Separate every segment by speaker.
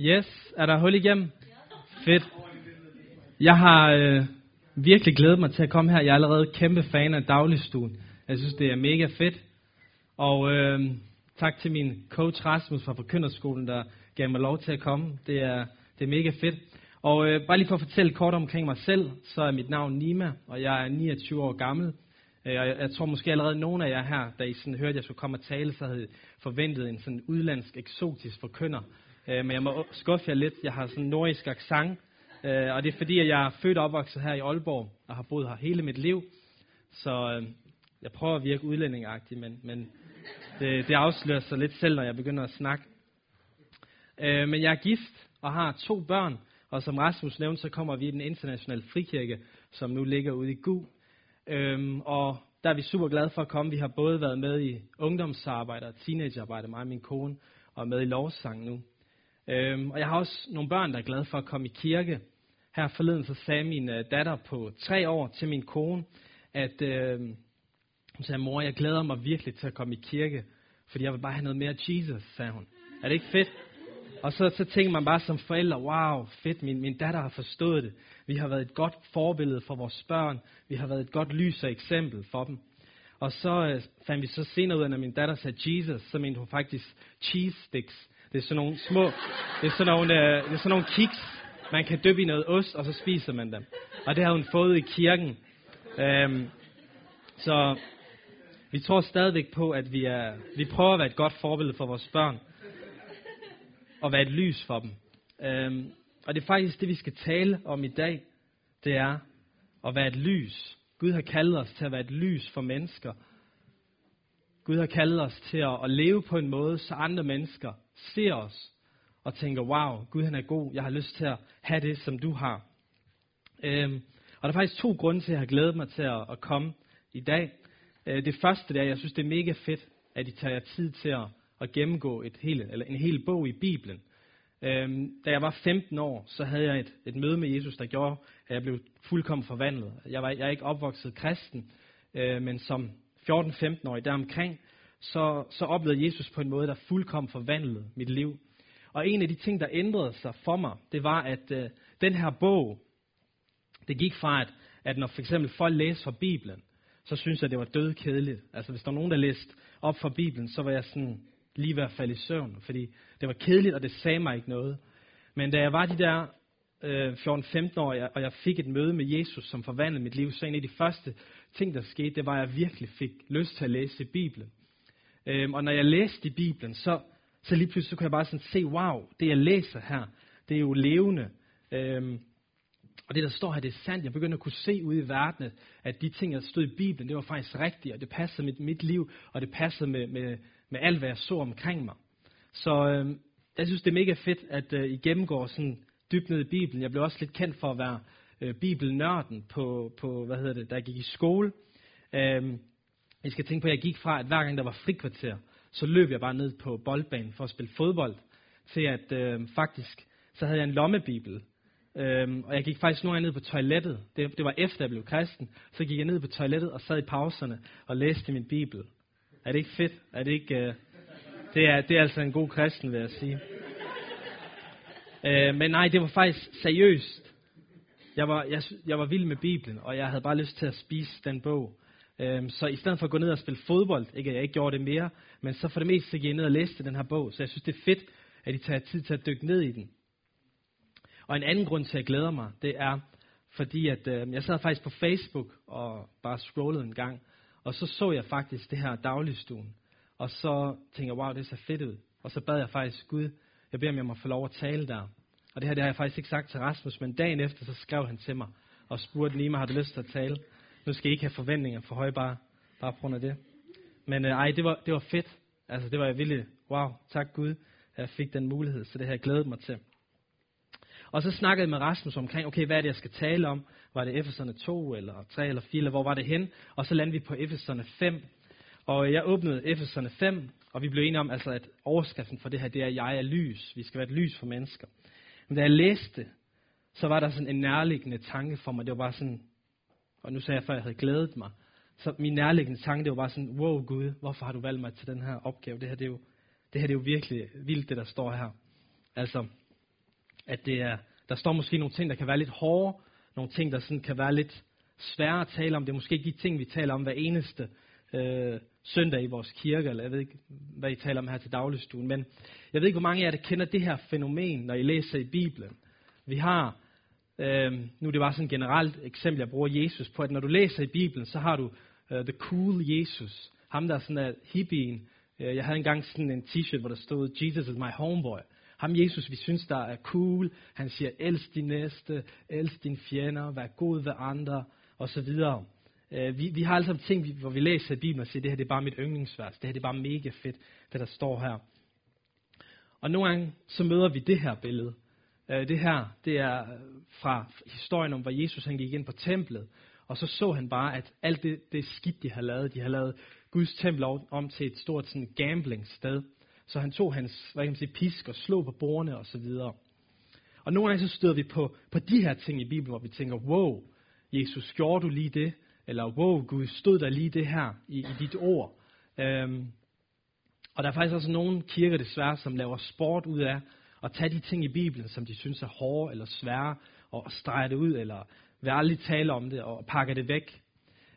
Speaker 1: Yes, er der hul igennem? Fedt. Jeg har øh, virkelig glædet mig til at komme her. Jeg er allerede kæmpe fan af dagligstuen. Jeg synes, det er mega fedt. Og øh, tak til min coach Rasmus fra Forkynderskolen, der gav mig lov til at komme. Det er, det er mega fedt. Og øh, bare lige for at fortælle kort omkring mig selv, så er mit navn Nima, og jeg er 29 år gammel. Øh, jeg, jeg tror måske allerede nogen af jer her, da I sådan hørte, at jeg skulle komme og tale, så havde forventet en sådan udlandsk, eksotisk forkynder. Øh, men jeg må skuffe jer lidt. Jeg har sådan en nordisk accent, øh, og det er fordi, at jeg er født og opvokset her i Aalborg, og har boet her hele mit liv. Så øh, jeg prøver at virke udlændingagtig, men, men det, det afslører sig lidt selv, når jeg begynder at snakke. Øh, men jeg er gift og har to børn, og som Rasmus nævnte, så kommer vi i den internationale frikirke, som nu ligger ude i Gu. Øhm, og der er vi super glade for at komme. Vi har både været med i ungdomsarbejde og teenagearbejde, mig og min kone, og med i lovsang nu. Øhm, og jeg har også nogle børn, der er glade for at komme i kirke. Her forleden så sagde min øh, datter på tre år til min kone, at øh, hun sagde, mor, jeg glæder mig virkelig til at komme i kirke, fordi jeg vil bare have noget mere Jesus, sagde hun. Er det ikke fedt? Og så, så tænker man bare som forældre, wow, fedt, min, min datter har forstået det. Vi har været et godt forbillede for vores børn. Vi har været et godt lys og eksempel for dem. Og så øh, fandt vi så senere ud af, når min datter sagde Jesus, så mente hun faktisk cheese sticks. Det er sådan nogle små, det er sådan nogle, øh, det er sådan nogle kiks, man kan dyppe i noget ost, og så spiser man dem. Og det har hun fået i kirken. Øhm, så vi tror stadigvæk på, at vi, er, vi prøver at være et godt forbillede for vores børn og være et lys for dem. Øhm, og det er faktisk det, vi skal tale om i dag. Det er at være et lys. Gud har kaldet os til at være et lys for mennesker. Gud har kaldet os til at, at leve på en måde, så andre mennesker ser os og tænker, wow, Gud han er god, jeg har lyst til at have det, som du har. Øhm, og der er faktisk to grunde til, at jeg har glædet mig til at, at komme i dag. Øh, det første det er, at jeg synes, det er mega fedt, at I tager jer tid til at, at gennemgå et hele, eller en hel bog i Bibelen. Øhm, da jeg var 15 år, så havde jeg et, et møde med Jesus, der gjorde, at jeg blev fuldkommen forvandlet. Jeg, var, jeg er ikke opvokset kristen, øh, men som 14-15-årig deromkring, så, så oplevede Jesus på en måde, der fuldkommen forvandlede mit liv. Og en af de ting, der ændrede sig for mig, det var, at øh, den her bog, det gik fra, at, at når for eksempel folk læste fra Bibelen, så synes jeg, det var død kedeligt. Altså hvis der var nogen, der læste op fra Bibelen, så var jeg sådan, lige ved at falde i søvn, fordi det var kedeligt, og det sagde mig ikke noget. Men da jeg var de der øh, 14-15 år, og jeg fik et møde med Jesus, som forvandlede mit liv, så en af de første ting, der skete, det var, at jeg virkelig fik lyst til at læse Bibelen. Øhm, og når jeg læste i Bibelen, så, så lige pludselig så kunne jeg bare sådan se, wow, det jeg læser her, det er jo levende. Øhm, og det, der står her, det er sandt. Jeg begyndte at kunne se ud i verden, at de ting, der stod i Bibelen, det var faktisk rigtigt, og det passede med mit liv, og det passede med, med, med alt, hvad jeg så omkring mig. Så øhm, jeg synes, det er mega fedt, at øh, I gennemgår sådan dybt ned i Bibelen. Jeg blev også lidt kendt for at være øh, bibelnørden på, på, hvad hedder det, der gik i skole. Øhm, jeg skal tænke på, at jeg gik fra, at hver gang der var frikvarter, så løb jeg bare ned på boldbanen for at spille fodbold, til at øh, faktisk, så havde jeg en lommebibel. Øhm, og jeg gik faktisk nogle gange ned på toilettet. Det, det var efter jeg blev kristen. Så gik jeg ned på toilettet og sad i pauserne og læste min bibel. Er det ikke fedt? Er det ikke... Øh, det, er, det er altså en god kristen, vil jeg sige. Øh, men nej, det var faktisk seriøst. Jeg var, jeg, jeg var vild med Bibelen, og jeg havde bare lyst til at spise den bog. Øhm, så i stedet for at gå ned og spille fodbold, ikke at jeg ikke gjorde det mere, men så for det meste så gik jeg ned og læste den her bog. Så jeg synes, det er fedt, at I tager tid til at dykke ned i den. Og en anden grund til, at jeg glæder mig, det er, fordi at, øh, jeg sad faktisk på Facebook og bare scrollede en gang, og så så jeg faktisk det her dagligstuen. Og så tænkte jeg, wow, det ser fedt ud. Og så bad jeg faktisk Gud, jeg beder om, jeg må få lov at tale der. Og det her det har jeg faktisk ikke sagt til Rasmus, men dagen efter, så skrev han til mig og spurgte lige mig, har du lyst til at tale? Nu skal I ikke have forventninger for høje, bare, bare på grund af det. Men øh, ej, det var, det var fedt. Altså, det var jeg vildt. Wow, tak Gud, at jeg fik den mulighed, så det har jeg glædet mig til. Og så snakkede jeg med Rasmus omkring, okay, hvad er det, jeg skal tale om? Var det Efeserne 2, eller 3, eller 4, eller hvor var det hen? Og så landede vi på Efeserne 5. Og jeg åbnede Efeserne 5, og vi blev enige om, altså, at overskriften for det her, det er, at jeg er lys. Vi skal være et lys for mennesker. Men da jeg læste, så var der sådan en nærliggende tanke for mig. Det var bare sådan, og nu sagde jeg før, at jeg havde glædet mig. Så min nærliggende tanke, det var bare sådan, wow Gud, hvorfor har du valgt mig til den her opgave? Det her, det er jo, det her det er jo virkelig vildt, det der står her. Altså, at det er, der står måske nogle ting, der kan være lidt hårde, nogle ting, der sådan kan være lidt svære at tale om. Det er måske ikke de ting, vi taler om hver eneste øh, søndag i vores kirke, eller jeg ved ikke, hvad I taler om her til dagligstuen, men jeg ved ikke, hvor mange af jer, der kender det her fænomen, når I læser i Bibelen. Vi har, øh, nu er det bare sådan et generelt eksempel, jeg bruger Jesus på, at når du læser i Bibelen, så har du uh, the cool Jesus, ham der er sådan en hippien. Øh, jeg havde engang sådan en t-shirt, hvor der stod, Jesus is my homeboy. Ham Jesus, vi synes, der er cool. Han siger, elsk din næste, elsk din fjender, vær god ved andre, og så videre. Øh, vi, vi har alle sammen ting, hvor vi læser i Bibelen og siger, det her det er bare mit yndlingsvers. Det her det er bare mega fedt, det der står her. Og nogle gange så møder vi det her billede. Øh, det her, det er øh, fra historien om, hvor Jesus han gik ind på templet, og så så han bare, at alt det, det skidt, de har lavet, de har lavet Guds tempel om til et stort sådan gambling sted. Så han tog hans hvad kan man sige, pisk og slog på bordene og så videre. Og nogle gange så støder vi på, på de her ting i Bibelen, hvor vi tænker, wow, Jesus, gjorde du lige det? Eller wow, Gud, stod der lige det her i, i dit ord? Øhm, og der er faktisk også nogle kirker desværre, som laver sport ud af at tage de ting i Bibelen, som de synes er hårde eller svære, og strege det ud, eller vil aldrig tale om det, og pakke det væk.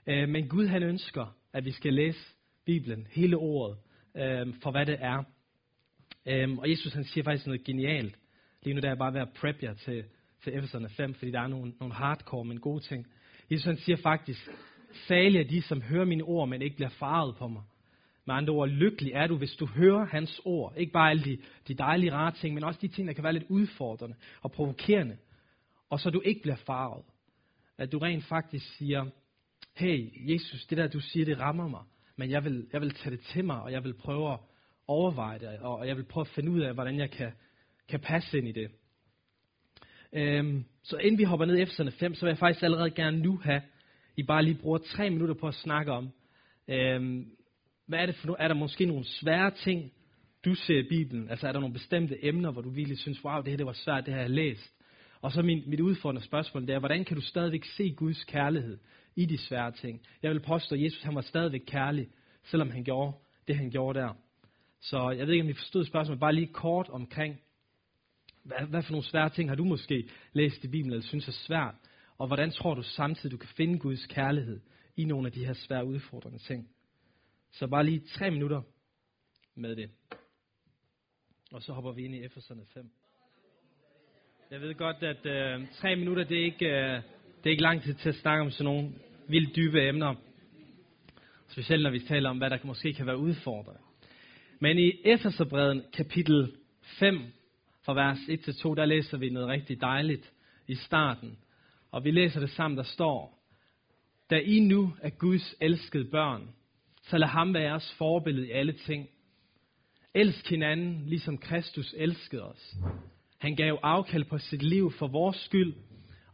Speaker 1: Øh, men Gud han ønsker, at vi skal læse Bibelen, hele ordet, øh, for hvad det er. Øh, og Jesus han siger faktisk noget genialt. Lige nu der er jeg bare ved at prep jer til, til Efeserne 5, fordi der er nogle, nogle hardcore, men gode ting. Jesus han siger faktisk, salige er de, som hører mine ord, men ikke bliver faret på mig. Med andre ord, lykkelig er du, hvis du hører hans ord. Ikke bare alle de, de dejlige, rare ting, men også de ting, der kan være lidt udfordrende og provokerende. Og så du ikke bliver farvet. At du rent faktisk siger, hey, Jesus, det der du siger, det rammer mig. Men jeg vil, jeg vil tage det til mig, og jeg vil prøve at overveje det, og jeg vil prøve at finde ud af, hvordan jeg kan, kan passe ind i det. Øhm, så inden vi hopper ned i Efeserne 5, så vil jeg faktisk allerede gerne nu have, I bare lige bruger tre minutter på at snakke om, øhm, hvad er det for nu? Er der måske nogle svære ting, du ser i Bibelen? Altså er der nogle bestemte emner, hvor du virkelig synes, wow, det her det var svært, det her jeg læst. Og så min, mit udfordrende spørgsmål, det er, hvordan kan du stadigvæk se Guds kærlighed i de svære ting? Jeg vil påstå, at Jesus han var stadigvæk kærlig, selvom han gjorde det, han gjorde der. Så jeg ved ikke, om I forstod spørgsmålet, bare lige kort omkring, hvad, hvad for nogle svære ting har du måske læst i Bibelen, eller synes er svært? Og hvordan tror du samtidig, du kan finde Guds kærlighed i nogle af de her svære udfordrende ting? Så bare lige tre minutter med det. Og så hopper vi ind i Efeserne 5. Jeg ved godt, at øh, tre minutter, det er, ikke, øh, det er ikke lang tid til at snakke om sådan nogle vildt dybe emner. Specielt når vi taler om, hvad der måske kan være udfordrende. Men i Efeserbrevet kapitel 5, fra vers 1-2, der læser vi noget rigtig dejligt i starten. Og vi læser det sammen, der står, Da I nu er Guds elskede børn, så lad ham være jeres forbillede i alle ting. Elsk hinanden, ligesom Kristus elskede os. Han gav afkald på sit liv for vores skyld,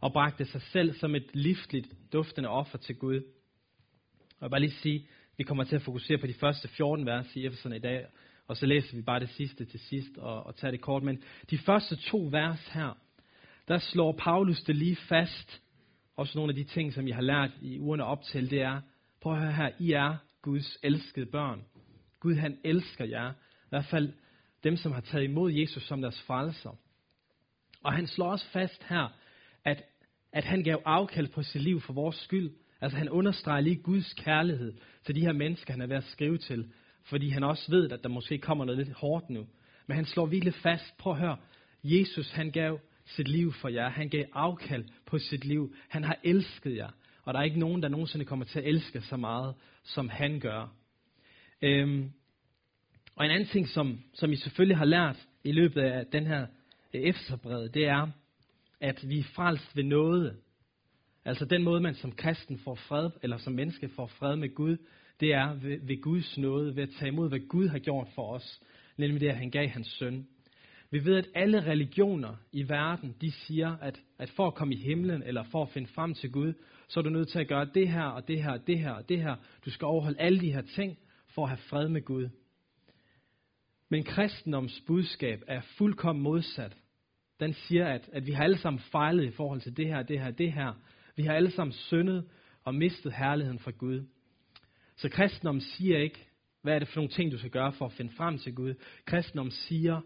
Speaker 1: og bragte sig selv som et livsligt duftende offer til Gud. Og jeg vil bare lige sige, vi kommer til at fokusere på de første 14 vers i Efeserne i dag, og så læser vi bare det sidste til sidst og, og tager det kort. Men de første to vers her, der slår Paulus det lige fast. Også nogle af de ting, som I har lært i ugerne op til, det er, prøv at høre her, I er Guds elskede børn. Gud han elsker jer. I hvert fald dem, som har taget imod Jesus som deres frelser. Og han slår også fast her, at, at han gav afkald på sit liv for vores skyld. Altså han understreger lige Guds kærlighed til de her mennesker, han er ved at skrive til. Fordi han også ved, at der måske kommer noget lidt hårdt nu. Men han slår virkelig fast, prøv at høre, Jesus han gav sit liv for jer. Han gav afkald på sit liv. Han har elsket jer. Og der er ikke nogen, der nogensinde kommer til at elske så meget, som han gør. Øhm, og en anden ting, som, som I selvfølgelig har lært i løbet af den her øh, efterbred, det er, at vi er frelst ved noget. Altså den måde, man som kristen får fred, eller som menneske får fred med Gud, det er ved, ved Guds nåde, ved at tage imod, hvad Gud har gjort for os. Nemlig det, at han gav hans søn. Vi ved, at alle religioner i verden, de siger, at, at for at komme i himlen, eller for at finde frem til Gud, så er du nødt til at gøre det her, og det her, og det her, og det her. Du skal overholde alle de her ting, for at have fred med Gud. Men kristendoms budskab er fuldkommen modsat. Den siger, at, at vi har alle sammen fejlet i forhold til det her, det her, det her. Vi har alle sammen syndet og mistet herligheden fra Gud. Så kristendom siger ikke, hvad er det for nogle ting, du skal gøre for at finde frem til Gud. Kristendom siger,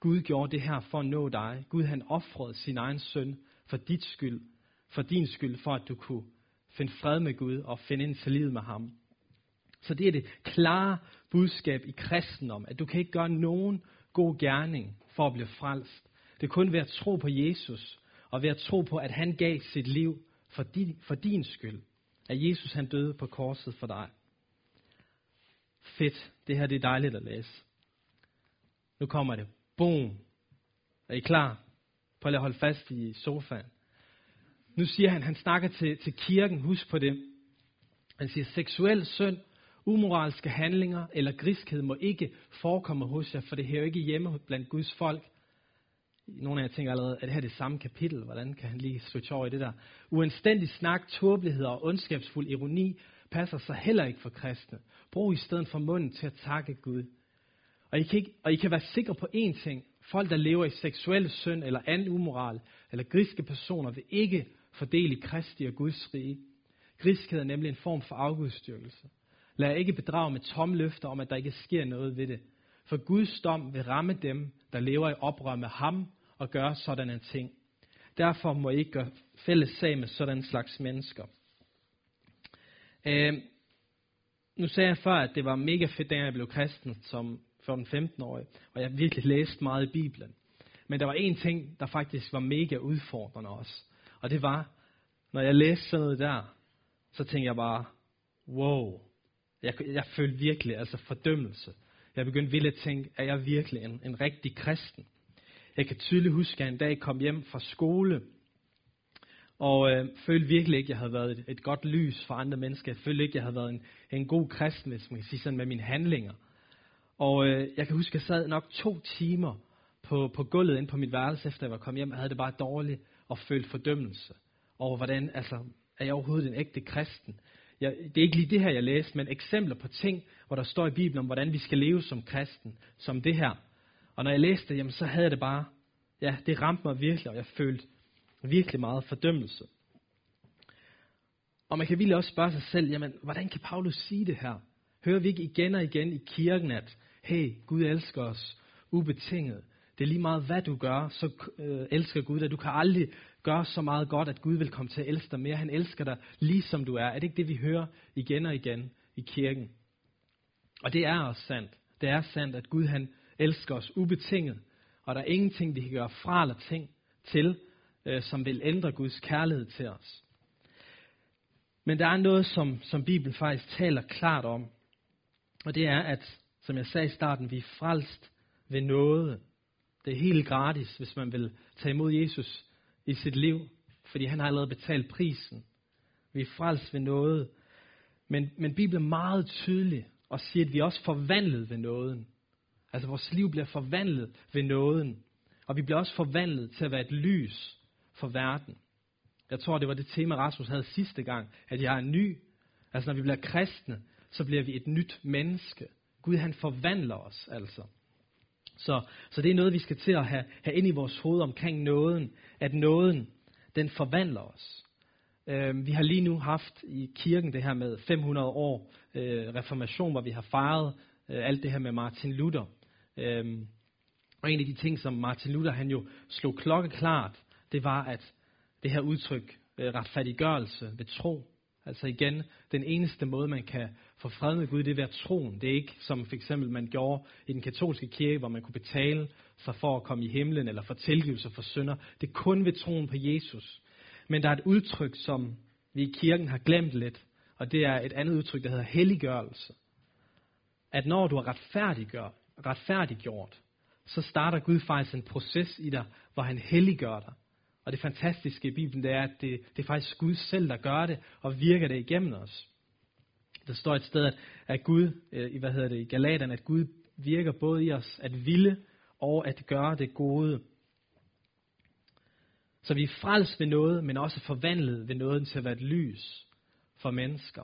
Speaker 1: Gud gjorde det her for at nå dig. Gud han offrede sin egen søn for dit skyld, for din skyld, for at du kunne finde fred med Gud og finde en forlid med ham. Så det er det klare budskab i kristendom, at du kan ikke gøre nogen god gerning for at blive frelst. Det er kun ved at tro på Jesus, og ved at tro på, at han gav sit liv for din, for din skyld. At Jesus han døde på korset for dig. Fedt. Det her det er dejligt at læse. Nu kommer det. Boom. Er I klar? Prøv lige at holde fast i sofaen. Nu siger han, han snakker til, til kirken, husk på det. Han siger, seksuel synd, umoralske handlinger eller griskhed må ikke forekomme hos jer, for det hører ikke hjemme blandt Guds folk. Nogle af jer tænker allerede, at det her er det samme kapitel. Hvordan kan han lige switch over i det der? Uanstændig snak, tåbelighed og ondskabsfuld ironi passer sig heller ikke for kristne. Brug i stedet for munden til at takke Gud. Og I kan, ikke, og I kan være sikre på én ting. Folk, der lever i seksuel synd eller anden umoral, eller griske personer, vil ikke Fordel i Kristi og Guds rige. Griskhed er nemlig en form for afgudstyrkelse. Lad ikke bedrage med tomme løfter om, at der ikke sker noget ved det. For Guds dom vil ramme dem, der lever i oprør med ham og gør sådanne ting. Derfor må I ikke gøre fælles sag med sådan slags mennesker. Øh, nu sagde jeg før, at det var mega fedt, da jeg blev kristen som 14-15-årig, og jeg virkelig læste meget i Bibelen. Men der var en ting, der faktisk var mega udfordrende også. Og det var, når jeg læste sådan noget der, så tænkte jeg bare, wow, jeg, jeg følte virkelig altså fordømmelse. Jeg begyndte virkelig at tænke, er jeg virkelig en, en rigtig kristen? Jeg kan tydeligt huske, at en dag kom hjem fra skole, og øh, følte virkelig ikke, at jeg havde været et, et godt lys for andre mennesker. Jeg følte ikke, at jeg havde været en, en god kristen, hvis man kan sige sådan, med mine handlinger. Og øh, jeg kan huske, at jeg sad nok to timer på, på gulvet ind på mit værelse, efter jeg var kommet hjem. og havde det bare dårligt og følt fordømmelse over, hvordan altså, er jeg overhovedet en ægte kristen. Jeg, det er ikke lige det her, jeg læste, men eksempler på ting, hvor der står i Bibelen om, hvordan vi skal leve som kristen, som det her. Og når jeg læste det, jamen, så havde jeg det bare, ja, det ramte mig virkelig, og jeg følte virkelig meget fordømmelse. Og man kan virkelig også spørge sig selv, jamen, hvordan kan Paulus sige det her? Hører vi ikke igen og igen i kirken, at hey, Gud elsker os ubetinget. Det er lige meget, hvad du gør, så øh, elsker Gud dig. Du kan aldrig gøre så meget godt, at Gud vil komme til at elske dig mere. Han elsker dig lige som du er. Er det ikke det, vi hører igen og igen i kirken? Og det er også sandt. Det er sandt, at Gud han elsker os ubetinget. Og der er ingenting, vi kan gøre fra eller ting til, øh, som vil ændre Guds kærlighed til os. Men der er noget, som, som Bibelen faktisk taler klart om. Og det er, at, som jeg sagde i starten, vi er frelst ved noget. Det er helt gratis, hvis man vil tage imod Jesus i sit liv, fordi han har allerede betalt prisen. Vi er frelst ved noget. Men, men Bibelen er meget tydelig og siger, at vi er også forvandlet ved nåden. Altså vores liv bliver forvandlet ved nåden. Og vi bliver også forvandlet til at være et lys for verden. Jeg tror, det var det tema, Rasmus havde sidste gang, at jeg er ny. Altså når vi bliver kristne, så bliver vi et nyt menneske. Gud han forvandler os altså. Så, så det er noget, vi skal til at have, have ind i vores hoved omkring nåden, at nåden, den forvandler os. Øh, vi har lige nu haft i kirken det her med 500 år øh, reformation, hvor vi har fejret øh, alt det her med Martin Luther. Øh, og en af de ting, som Martin Luther han jo slog klokkeklart, det var, at det her udtryk, øh, retfærdiggørelse ved tro, Altså igen, den eneste måde, man kan få fred med Gud, det er ved at troen. Det er ikke som for eksempel man gjorde i den katolske kirke, hvor man kunne betale sig for at komme i himlen eller for tilgivelse for synder. Det er kun ved troen på Jesus. Men der er et udtryk, som vi i kirken har glemt lidt, og det er et andet udtryk, der hedder helliggørelse. At når du er retfærdiggjort, retfærdiggjort så starter Gud faktisk en proces i dig, hvor han helliggør dig. Og det fantastiske i Bibelen, det er, at det, det er faktisk Gud selv, der gør det, og virker det igennem os. Der står et sted, at, at Gud, øh, i hvad hedder det, i Galaterne, at Gud virker både i os at ville og at gøre det gode. Så vi er frelst ved noget, men også forvandlet ved noget til at være et lys for mennesker.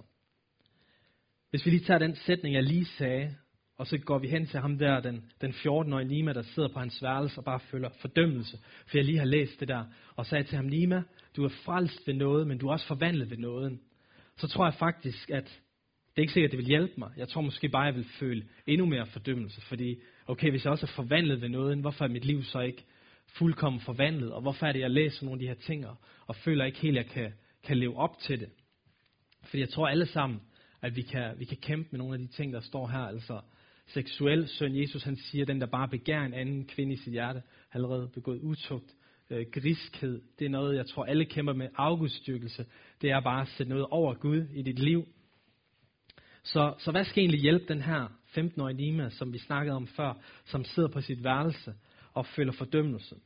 Speaker 1: Hvis vi lige tager den sætning, jeg lige sagde, og så går vi hen til ham der, den, den 14-årige Nima, der sidder på hans værelse og bare føler fordømmelse, for jeg lige har læst det der, og sagde til ham, Nima, du er frelst ved noget, men du er også forvandlet ved noget. Så tror jeg faktisk, at Det er ikke sikkert, at det vil hjælpe mig. Jeg tror måske bare, at jeg vil føle endnu mere fordømmelse, fordi, okay, hvis jeg også er forvandlet ved noget, hvorfor er mit liv så ikke fuldkommen forvandlet, og hvorfor er det, jeg læser nogle af de her ting, og føler ikke helt, at jeg kan, kan leve op til det. Fordi jeg tror alle sammen, at vi kan, vi kan kæmpe med nogle af de ting, der står her, altså seksuel søn. Jesus han siger, den der bare begærer en anden kvinde i sit hjerte, allerede begået utugt, øh, griskhed. Det er noget, jeg tror alle kæmper med. Afgudstyrkelse, det er bare at sætte noget over Gud i dit liv. Så, så hvad skal egentlig hjælpe den her 15-årige Nima, som vi snakkede om før, som sidder på sit værelse og føler fordømmelse?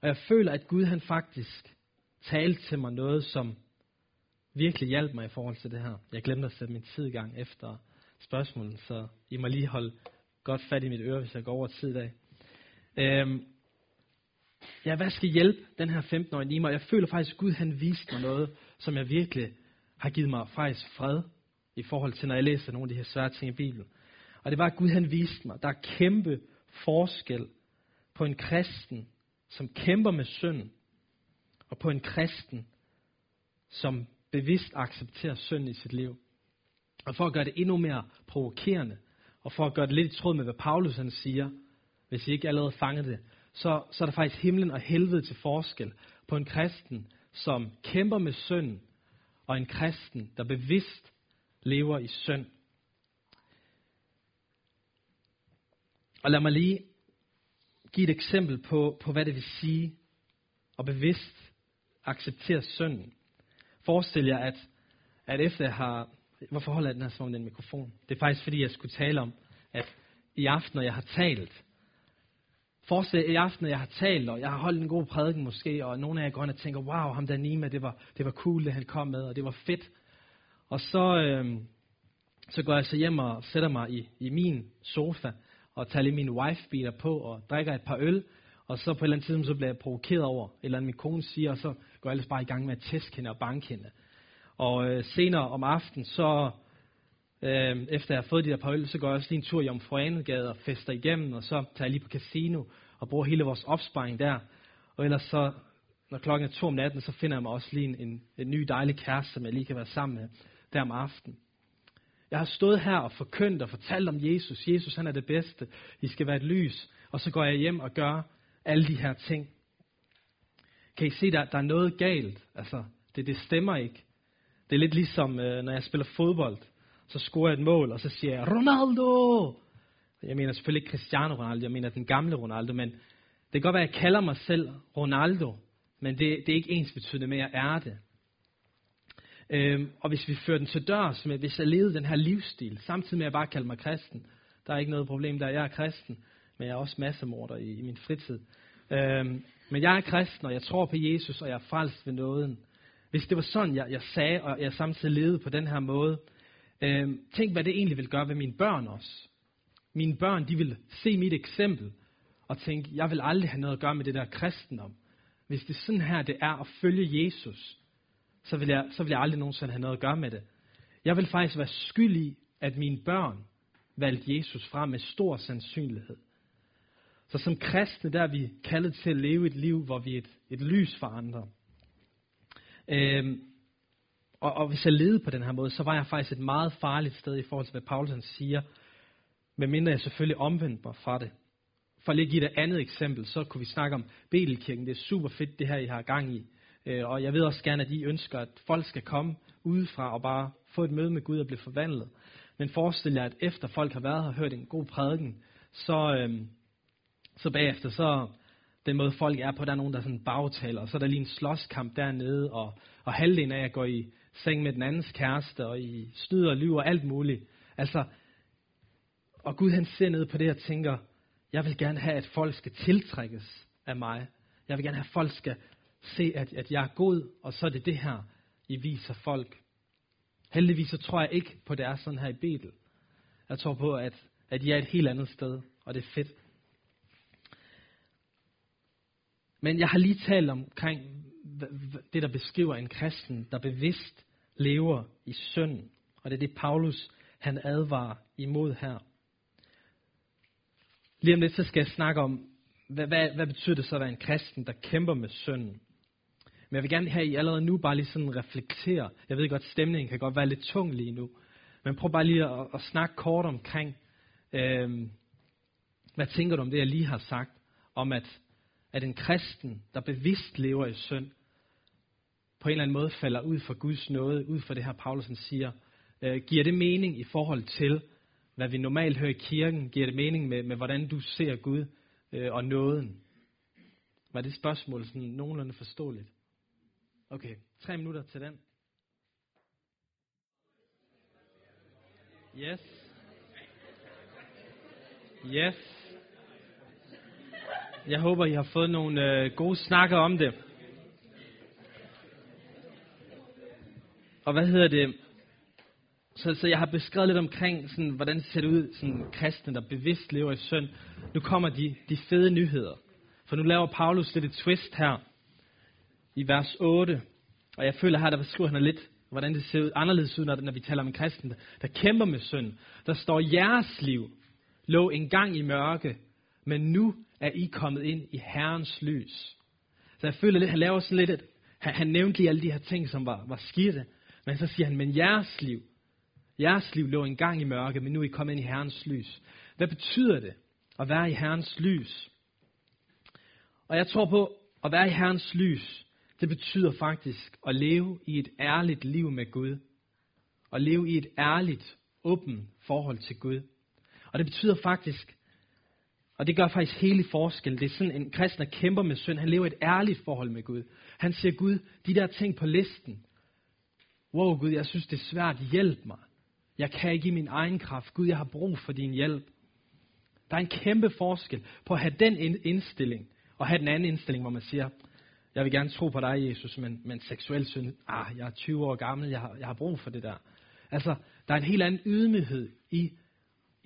Speaker 1: Og jeg føler, at Gud han faktisk talte til mig noget, som virkelig hjalp mig i forhold til det her. Jeg glemte at sætte min tid i gang efter spørgsmål, så I må lige holde godt fat i mit øre, hvis jeg går over tid i dag. Øhm, ja, hvad skal hjælpe den her 15-årige Nima? Jeg føler faktisk, at Gud han viste mig noget, som jeg virkelig har givet mig faktisk fred i forhold til, når jeg læser nogle af de her svære ting i Bibelen. Og det var, at Gud han viste mig, der er kæmpe forskel på en kristen, som kæmper med synd, og på en kristen, som bevidst accepterer synd i sit liv. Og for at gøre det endnu mere provokerende, og for at gøre det lidt i tråd med, hvad Paulus han siger, hvis I ikke allerede fanget det, så, så er der faktisk himlen og helvede til forskel på en kristen, som kæmper med synd, og en kristen, der bevidst lever i synd. Og lad mig lige give et eksempel på, på hvad det vil sige at bevidst acceptere synden. Forestil jer, at, at efter jeg har... Hvorfor holder jeg den her som den mikrofon? Det er faktisk fordi, jeg skulle tale om, at i aften, når jeg har talt, Forestil i aften, når jeg har talt, og jeg har holdt en god prædiken måske, og nogle af jer går og tænker, wow, ham der Nima, det var, det var cool, det han kom med, og det var fedt. Og så, øh, så går jeg så hjem og sætter mig i, i min sofa, og tager lige min wife-beater på, og drikker et par øl, og så på et eller andet tidspunkt, så bliver jeg provokeret over, eller min kone siger, og så går jeg ellers bare i gang med at tæske hende og banke hende. Og øh, senere om aftenen, så øh, efter jeg har fået de der par øl, så går jeg også lige en tur i Omfruanegade og fester igennem, og så tager jeg lige på casino og bruger hele vores opsparing der. Og ellers så, når klokken er to om natten, så finder jeg mig også lige en, en, en ny dejlig kæreste, som jeg lige kan være sammen med der om aftenen. Jeg har stået her og forkyndt og fortalt om Jesus. Jesus han er det bedste. I skal være et lys. Og så går jeg hjem og gør alle de her ting. Kan I se, der, der er noget galt? Altså, det, det stemmer ikke. Det er lidt ligesom, øh, når jeg spiller fodbold. Så scorer jeg et mål, og så siger jeg, Ronaldo! Jeg mener selvfølgelig ikke Cristiano Ronaldo, jeg mener den gamle Ronaldo, men det kan godt være, at jeg kalder mig selv Ronaldo, men det, det er ikke ens betydende med, at jeg er det. Øhm, og hvis vi fører den til dørs, med, hvis jeg levede den her livsstil, samtidig med at jeg bare kalder mig kristen, der er ikke noget problem der, jeg er kristen, men jeg er også massemorder i, i min fritid. Øhm, men jeg er kristen, og jeg tror på Jesus, og jeg er frelst ved nåden. Hvis det var sådan, jeg, jeg sagde, og jeg samtidig levede på den her måde, øh, tænk hvad det egentlig vil gøre ved mine børn også. Mine børn, de vil se mit eksempel, og tænke, jeg vil aldrig have noget at gøre med det der kristendom. Hvis det er sådan her, det er at følge Jesus, så vil, jeg, så vil jeg aldrig nogensinde have noget at gøre med det. Jeg vil faktisk være skyld i, at mine børn valgte Jesus frem med stor sandsynlighed. Så som kristne, der er vi kaldet til at leve et liv, hvor vi er et, et lys for andre. Øhm, og, og hvis jeg levede på den her måde, så var jeg faktisk et meget farligt sted i forhold til, hvad Paulus siger, medmindre jeg selvfølgelig omvendte mig fra det. For at lige give et andet eksempel, så kunne vi snakke om Betelkirken. Det er super fedt, det her, I har gang i. Øh, og jeg ved også gerne, at I ønsker, at folk skal komme udefra og bare få et møde med Gud og blive forvandlet. Men forestil jer, at efter folk har været her og hørt en god prædiken, så, øh, så bagefter, så den måde folk er på, der er nogen, der sådan bagtaler, og så er der lige en slåskamp dernede, og, og halvdelen af jer går i seng med den andens kæreste, og I snyder og lyver alt muligt. Altså, og Gud han ser ned på det og tænker, jeg vil gerne have, at folk skal tiltrækkes af mig. Jeg vil gerne have, at folk skal se, at, at jeg er god, og så er det det her, I viser folk. Heldigvis så tror jeg ikke på, at det er sådan her i Betel. Jeg tror på, at, at I er et helt andet sted, og det er fedt. Men jeg har lige talt omkring det, der beskriver en kristen, der bevidst lever i synd. Og det er det, Paulus han advarer imod her. Lige om lidt, så skal jeg snakke om, hvad, hvad, hvad betyder det så at være en kristen, der kæmper med synden? Men jeg vil gerne have, at I allerede nu bare lige sådan reflektere. Jeg ved godt, stemningen kan godt være lidt tung lige nu. Men prøv bare lige at, at snakke kort omkring, øh, hvad tænker du om det, jeg lige har sagt? Om at, at en kristen, der bevidst lever i synd, på en eller anden måde falder ud for Guds nåde, ud for det her, Paulusen siger. Øh, giver det mening i forhold til, hvad vi normalt hører i kirken? Giver det mening med, med hvordan du ser Gud øh, og nåden? Var det spørgsmål sådan nogenlunde forståeligt? Okay, tre minutter til den. Yes. Yes. Jeg håber, I har fået nogle øh, gode snakker om det. Og hvad hedder det? Så, så jeg har beskrevet lidt omkring, sådan, hvordan det ser ud, sådan kristne, der bevidst lever i synd. Nu kommer de, de fede nyheder. For nu laver Paulus lidt et twist her i vers 8. Og jeg føler her, der beskriver han lidt, hvordan det ser ud, anderledes ud, når, når vi taler om en kristen, der, der kæmper med synd. Der står, jeres liv lå engang i mørke, men nu er I kommet ind i Herrens lys. Så jeg føler lidt, han laver sådan lidt, at han, han nævnte lige alle de her ting, som var, var skidte. Men så siger han, men jeres liv, jeres liv lå engang i mørke, men nu er I kommet ind i Herrens lys. Hvad betyder det at være i Herrens lys? Og jeg tror på, at være i Herrens lys, det betyder faktisk at leve i et ærligt liv med Gud. At leve i et ærligt, åbent forhold til Gud. Og det betyder faktisk, og det gør faktisk hele forskel. Det er sådan en kristen, der kæmper med synd. Han lever et ærligt forhold med Gud. Han siger, Gud, de der ting på listen. Wow, Gud, jeg synes, det er svært. Hjælp mig. Jeg kan ikke i min egen kraft. Gud, jeg har brug for din hjælp. Der er en kæmpe forskel på at have den indstilling, og have den anden indstilling, hvor man siger, jeg vil gerne tro på dig, Jesus, men, men seksuel synd, ah, jeg er 20 år gammel, jeg har, jeg har brug for det der. Altså, der er en helt anden ydmyghed i,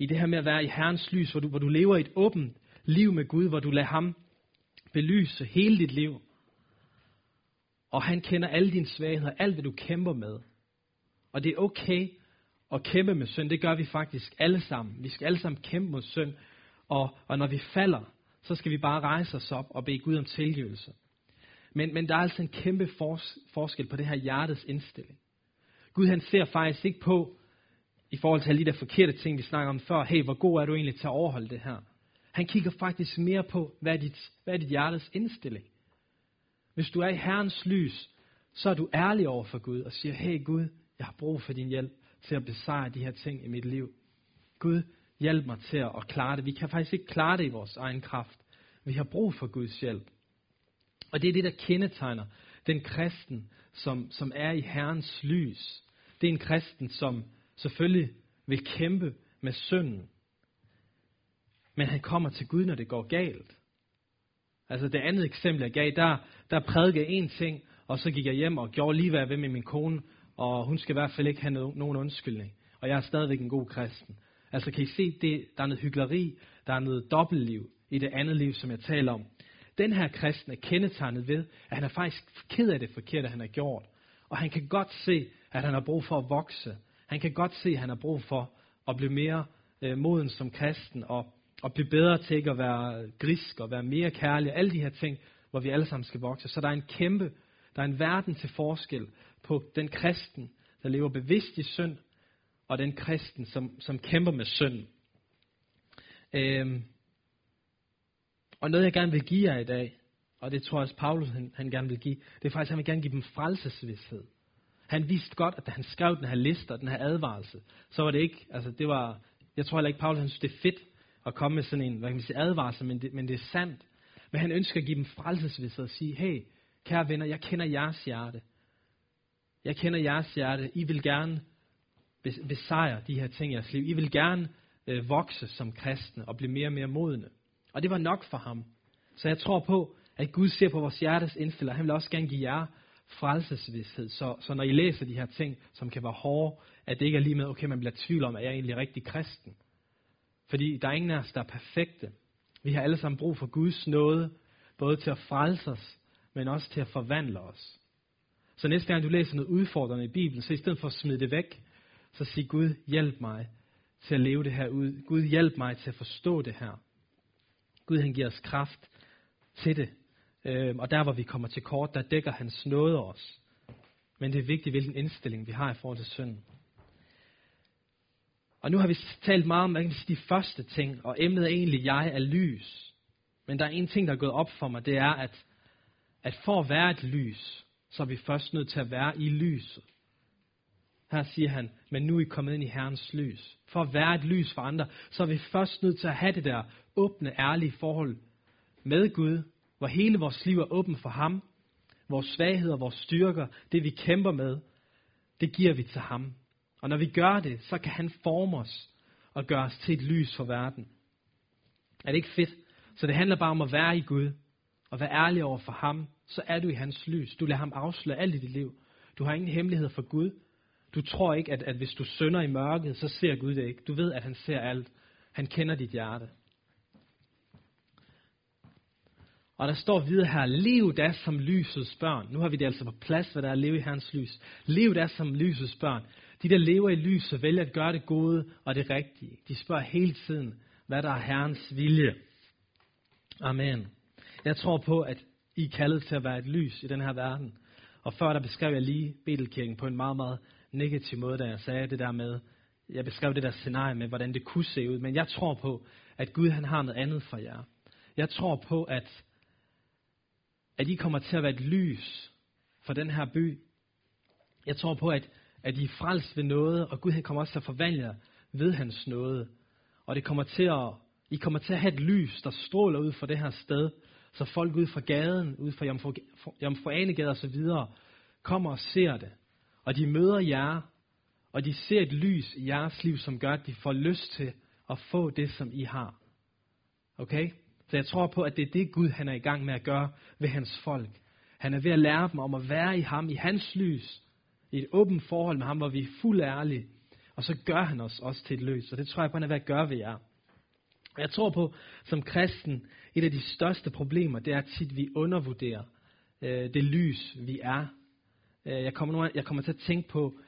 Speaker 1: i det her med at være i Herrens lys, hvor du, hvor du lever et åbent liv med Gud, hvor du lader ham belyse hele dit liv. Og han kender alle dine svagheder, alt hvad du kæmper med. Og det er okay at kæmpe med synd. Det gør vi faktisk alle sammen. Vi skal alle sammen kæmpe mod synd. Og, og når vi falder, så skal vi bare rejse os op og bede Gud om tilgivelse. Men, men der er altså en kæmpe fors, forskel på det her hjertets indstilling. Gud han ser faktisk ikke på, i forhold til alle de der forkerte ting, vi snakker om før, hey, hvor god er du egentlig til at overholde det her? Han kigger faktisk mere på, hvad er dit, hvad er dit hjertes indstilling? Hvis du er i Herrens lys, så er du ærlig over for Gud og siger, hey Gud, jeg har brug for din hjælp til at besejre de her ting i mit liv. Gud, hjælp mig til at klare det. Vi kan faktisk ikke klare det i vores egen kraft. Vi har brug for Guds hjælp. Og det er det, der kendetegner den kristen, som, som er i Herrens lys. Det er en kristen, som selvfølgelig vil kæmpe med synden. Men han kommer til Gud, når det går galt. Altså det andet eksempel, jeg gav, der, der prædikede en ting, og så gik jeg hjem og gjorde lige, hvad jeg ved med min kone, og hun skal i hvert fald ikke have nogen undskyldning. Og jeg er stadigvæk en god kristen. Altså kan I se, det, der er noget hyggeleri, der er noget dobbeltliv i det andet liv, som jeg taler om. Den her kristen er kendetegnet ved, at han er faktisk ked af det forkerte, han har gjort. Og han kan godt se, at han har brug for at vokse. Han kan godt se, at han har brug for at blive mere øh, moden som kristen, og, og blive bedre til ikke at være grisk, og være mere kærlig, alle de her ting, hvor vi alle sammen skal vokse. Så der er en kæmpe, der er en verden til forskel på den kristen, der lever bevidst i synd, og den kristen, som, som kæmper med synd. Øhm, og noget, jeg gerne vil give jer i dag, og det tror jeg også, Paulus han, han gerne vil give, det er faktisk, at han vil gerne give dem frelsesvidshed. Han vidste godt, at da han skrev den her liste og den her advarsel, så var det ikke, altså det var, jeg tror heller ikke, Paulus han synes, det er fedt at komme med sådan en, hvad kan man sige, advarsel, men det, men det er sandt. Men han ønsker at give dem frelsesvidshed og sige, hey, kære venner, jeg kender jeres hjerte. Jeg kender jeres hjerte. I vil gerne besejre de her ting i jeres liv. I vil gerne øh, vokse som kristne og blive mere og mere modne. Og det var nok for ham. Så jeg tror på, at Gud ser på vores hjertes indfælder. Han vil også gerne give jer frelsesvidshed. Så, så når I læser de her ting, som kan være hårde, at det ikke er lige med, okay, man bliver tvivl om, at jeg er egentlig rigtig kristen. Fordi der er ingen af os, der er perfekte. Vi har alle sammen brug for Guds nåde, både til at frelse os, men også til at forvandle os. Så næste gang du læser noget udfordrende i Bibelen, så i stedet for at smide det væk, så sig Gud, hjælp mig til at leve det her ud. Gud, hjælp mig til at forstå det her. Gud, han giver os kraft til det. Øh, og der, hvor vi kommer til kort, der dækker hans nåde os. Men det er vigtigt, hvilken indstilling vi har i forhold til synden. Og nu har vi talt meget om sige, de første ting, og emnet er egentlig, jeg er lys. Men der er en ting, der er gået op for mig, det er, at, at for at være et lys, så er vi først nødt til at være i lyset. Her siger han, men nu er I kommet ind i Herrens lys. For at være et lys for andre, så er vi først nødt til at have det der åbne, ærlige forhold med Gud, hvor hele vores liv er åben for ham. Vores svagheder, vores styrker, det vi kæmper med, det giver vi til ham. Og når vi gør det, så kan han forme os og gøre os til et lys for verden. Er det ikke fedt? Så det handler bare om at være i Gud og være ærlig over for ham. Så er du i hans lys. Du lader ham afsløre alt i dit liv. Du har ingen hemmelighed for Gud. Du tror ikke, at, at hvis du synder i mørket, så ser Gud det ikke. Du ved, at han ser alt. Han kender dit hjerte. Og der står videre her, lev da som lysets børn. Nu har vi det altså på plads, hvad der er at leve i Herrens lys. Lev da som lysets børn. De, der lever i lyset, vælger at gøre det gode og det rigtige. De spørger hele tiden, hvad der er Herrens vilje. Amen. Jeg tror på, at I er kaldet til at være et lys i den her verden. Og før der beskrev jeg lige Betelkirken på en meget, meget negativ måde, da jeg sagde det der med, jeg beskrev det der scenarie med, hvordan det kunne se ud. Men jeg tror på, at Gud han har noget andet for jer. Jeg tror på, at, at I kommer til at være et lys for den her by. Jeg tror på, at, at I er frelst ved noget, og Gud han kommer også til at forvandle jer ved hans nåde. Og det kommer til at, I kommer til at have et lys, der stråler ud fra det her sted, så folk ud fra gaden, ud fra Jomfru Anegade og så videre, kommer og ser det. Og de møder jer, og de ser et lys i jeres liv, som gør, at de får lyst til at få det, som I har. Okay? Så jeg tror på, at det er det Gud, han er i gang med at gøre ved hans folk. Han er ved at lære dem om at være i ham, i hans lys, i et åbent forhold med ham, hvor vi er fuld ærlige. Og så gør han os også til et løs, Og det tror jeg på, han er ved at gøre ved jer. Jeg tror på, som kristen, et af de største problemer, det er tit, vi undervurderer øh, det lys, vi er. Øh, jeg, kommer nu, jeg kommer til at tænke på,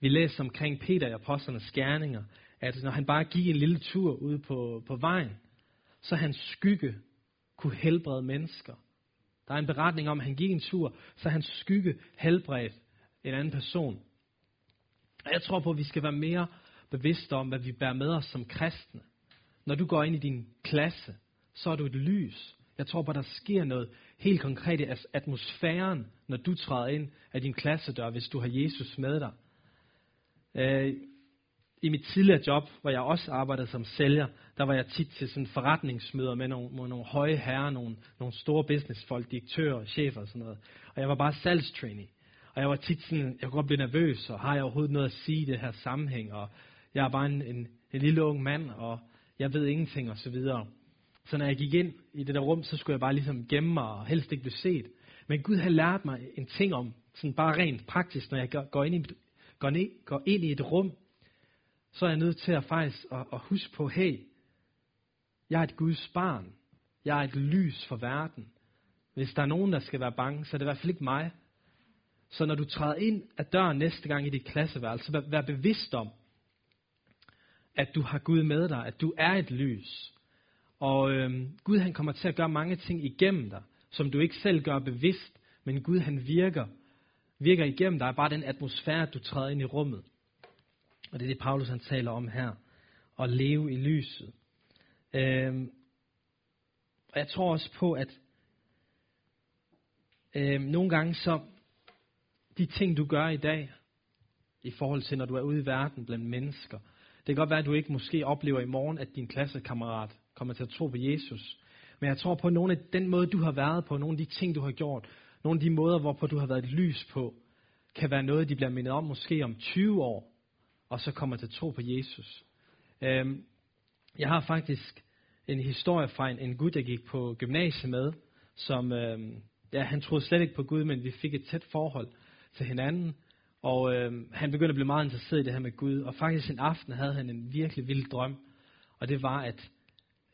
Speaker 1: vi læser omkring Peter i Apostlernes Skærninger, at når han bare gik en lille tur ude på, på vejen, så hans skygge kunne helbrede mennesker. Der er en beretning om, at han gik en tur, så hans skygge helbredte en anden person. Og jeg tror på, at vi skal være mere bevidste om, hvad vi bærer med os som kristne. Når du går ind i din klasse, så er du et lys. Jeg tror på, at der sker noget helt konkret i atmosfæren, når du træder ind af din klassedør, hvis du har Jesus med dig. Øh, i mit tidligere job, hvor jeg også arbejdede som sælger, der var jeg tit til sådan forretningsmøder med nogle, med nogle høje herrer, nogle, nogle store businessfolk, direktører, chefer og sådan noget. Og jeg var bare salgstrainee. Og jeg var tit sådan, jeg kunne godt blive nervøs, og har jeg overhovedet noget at sige i det her sammenhæng, og jeg er bare en, en, en lille ung mand, og jeg ved ingenting, og så videre. Så når jeg gik ind i det der rum, så skulle jeg bare ligesom gemme mig, og helst ikke blive set. Men Gud har lært mig en ting om, sådan bare rent praktisk, når jeg går ind i, går ned, går ind i et rum, så er jeg nødt til at faktisk at, at huske på, hey, jeg er et Guds barn. Jeg er et lys for verden. Hvis der er nogen, der skal være bange, så er det i hvert fald ikke mig. Så når du træder ind ad døren næste gang i dit klasseværelse, vær, vær bevidst om, at du har Gud med dig, at du er et lys. Og øhm, Gud han kommer til at gøre mange ting igennem dig, som du ikke selv gør bevidst, men Gud han virker, virker igennem dig, bare den atmosfære, du træder ind i rummet. Og det er det, Paulus han taler om her. At leve i lyset. Øhm, og jeg tror også på, at øhm, nogle gange så, de ting du gør i dag, i forhold til når du er ude i verden blandt mennesker, det kan godt være, at du ikke måske oplever i morgen, at din klassekammerat kommer til at tro på Jesus. Men jeg tror på, at nogle af den måde, du har været på, nogle af de ting, du har gjort, nogle af de måder, hvorpå du har været et lys på, kan være noget, de bliver mindet om måske om 20 år, og så kommer til tro på Jesus. Øhm, jeg har faktisk en historie fra en, en gut, jeg gik på gymnasiet med, som, øhm, ja, han troede slet ikke på Gud, men vi fik et tæt forhold til hinanden. Og øhm, han begyndte at blive meget interesseret i det her med Gud. Og faktisk en aften havde han en virkelig vild drøm. Og det var, at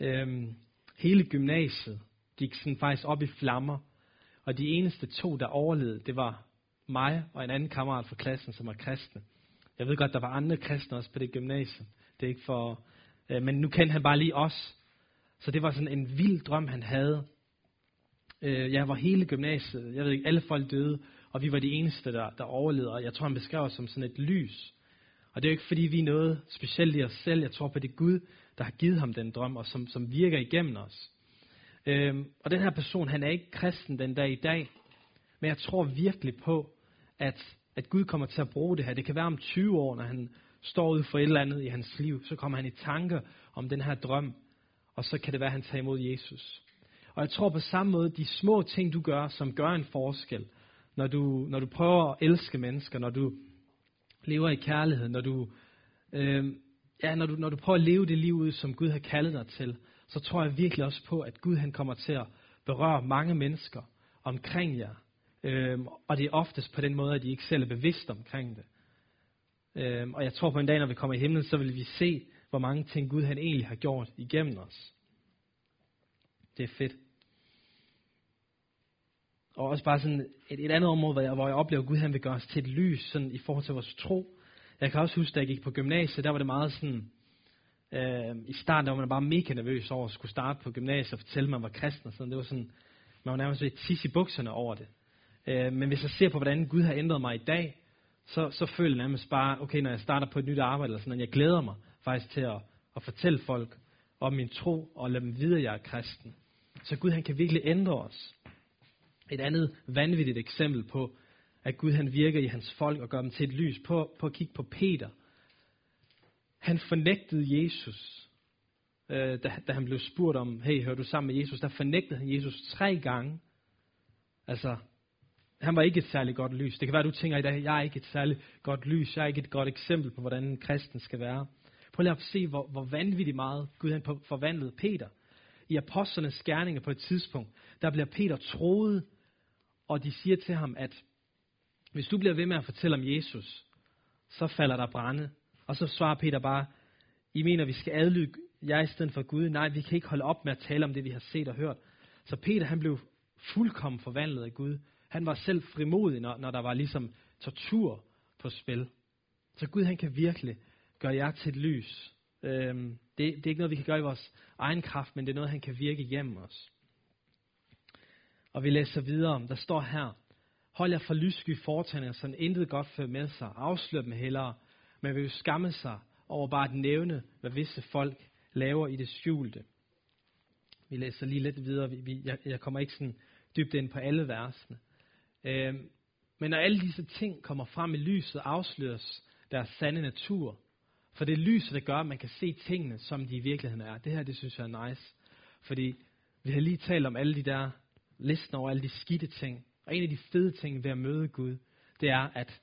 Speaker 1: øhm, hele gymnasiet gik sådan faktisk op i flammer. Og de eneste to, der overlevede, det var mig og en anden kammerat fra klassen, som var kristne. Jeg ved godt, der var andre kristne også på det gymnasium. Det er ikke for, øh, men nu kendte han bare lige os. Så det var sådan en vild drøm, han havde. Øh, jeg var hele gymnasiet, jeg ved ikke, alle folk døde, og vi var de eneste, der, der overlevede. Og jeg tror, han beskrev os som sådan et lys. Og det er jo ikke, fordi vi er noget specielt i os selv. Jeg tror på, det Gud, der har givet ham den drøm, og som, som virker igennem os. Øhm, og den her person, han er ikke kristen den dag i dag. Men jeg tror virkelig på, at, at Gud kommer til at bruge det her. Det kan være om 20 år, når han står ude for et eller andet i hans liv, så kommer han i tanker om den her drøm, og så kan det være, at han tager imod Jesus. Og jeg tror på samme måde, de små ting, du gør, som gør en forskel, når du, når du prøver at elske mennesker, når du lever i kærlighed, når du, øh, ja, når du, når du prøver at leve det liv ud, som Gud har kaldet dig til, så tror jeg virkelig også på, at Gud han kommer til at berøre mange mennesker omkring jer. Øh, og det er oftest på den måde, at de ikke selv er bevidste omkring det. Øhm, og jeg tror på en dag, når vi kommer i himlen, så vil vi se, hvor mange ting Gud han egentlig har gjort igennem os. Det er fedt. Og også bare sådan et, et andet område, hvor jeg, hvor jeg oplever, at Gud han vil gøre os til et lys sådan, i forhold til vores tro. Jeg kan også huske, da jeg gik på gymnasiet, der var det meget sådan, øh, i starten der var man bare mega nervøs over at skulle starte på gymnasiet og fortælle, at man var kristen og sådan. Det var sådan, man var nærmest ved at tisse i bukserne over det. Øh, men hvis jeg ser på, hvordan Gud har ændret mig i dag, så, så føler jeg nærmest bare, okay, når jeg starter på et nyt arbejde, eller sådan, at jeg glæder mig faktisk til at, at fortælle folk om min tro, og lade dem vide, at jeg er kristen. Så Gud han kan virkelig ændre os. Et andet vanvittigt eksempel på, at Gud han virker i hans folk og gør dem til et lys. På, på at kigge på Peter. Han fornægtede Jesus, øh, da, da han blev spurgt om, hey, hører du sammen med Jesus? Der fornægtede han Jesus tre gange. Altså, han var ikke et særligt godt lys. Det kan være, at du tænker i dag, jeg er ikke et særligt godt lys. Jeg er ikke et godt eksempel på, hvordan en kristen skal være. Prøv lige at se, hvor, hvor vanvittigt meget Gud han forvandlede Peter. I apostlenes gerninger på et tidspunkt, der bliver Peter troet og de siger til ham, at hvis du bliver ved med at fortælle om Jesus, så falder der brænde. Og så svarer Peter bare, I mener, vi skal adlyde jer i stedet for Gud. Nej, vi kan ikke holde op med at tale om det, vi har set og hørt. Så Peter, han blev fuldkommen forvandlet af Gud. Han var selv frimodig, når, når der var ligesom tortur på spil. Så Gud, han kan virkelig gøre jer til et lys. Øhm, det, det er ikke noget, vi kan gøre i vores egen kraft, men det er noget, han kan virke igennem os. Og vi læser videre, om, der står her, Hold jer for lyssky foretagende, så intet godt fører med sig. Afslør dem hellere, men vil jo skamme sig over bare at nævne, hvad visse folk laver i det skjulte. Vi læser lige lidt videre. Vi, jeg, jeg kommer ikke sådan dybt ind på alle versene. Øh, men når alle disse ting kommer frem i lyset, afsløres deres sande natur. For det er lyset, der gør, at man kan se tingene, som de i virkeligheden er. Det her, det synes jeg er nice. Fordi vi har lige talt om alle de der listen over alle de skidte ting. Og en af de fede ting ved at møde Gud, det er, at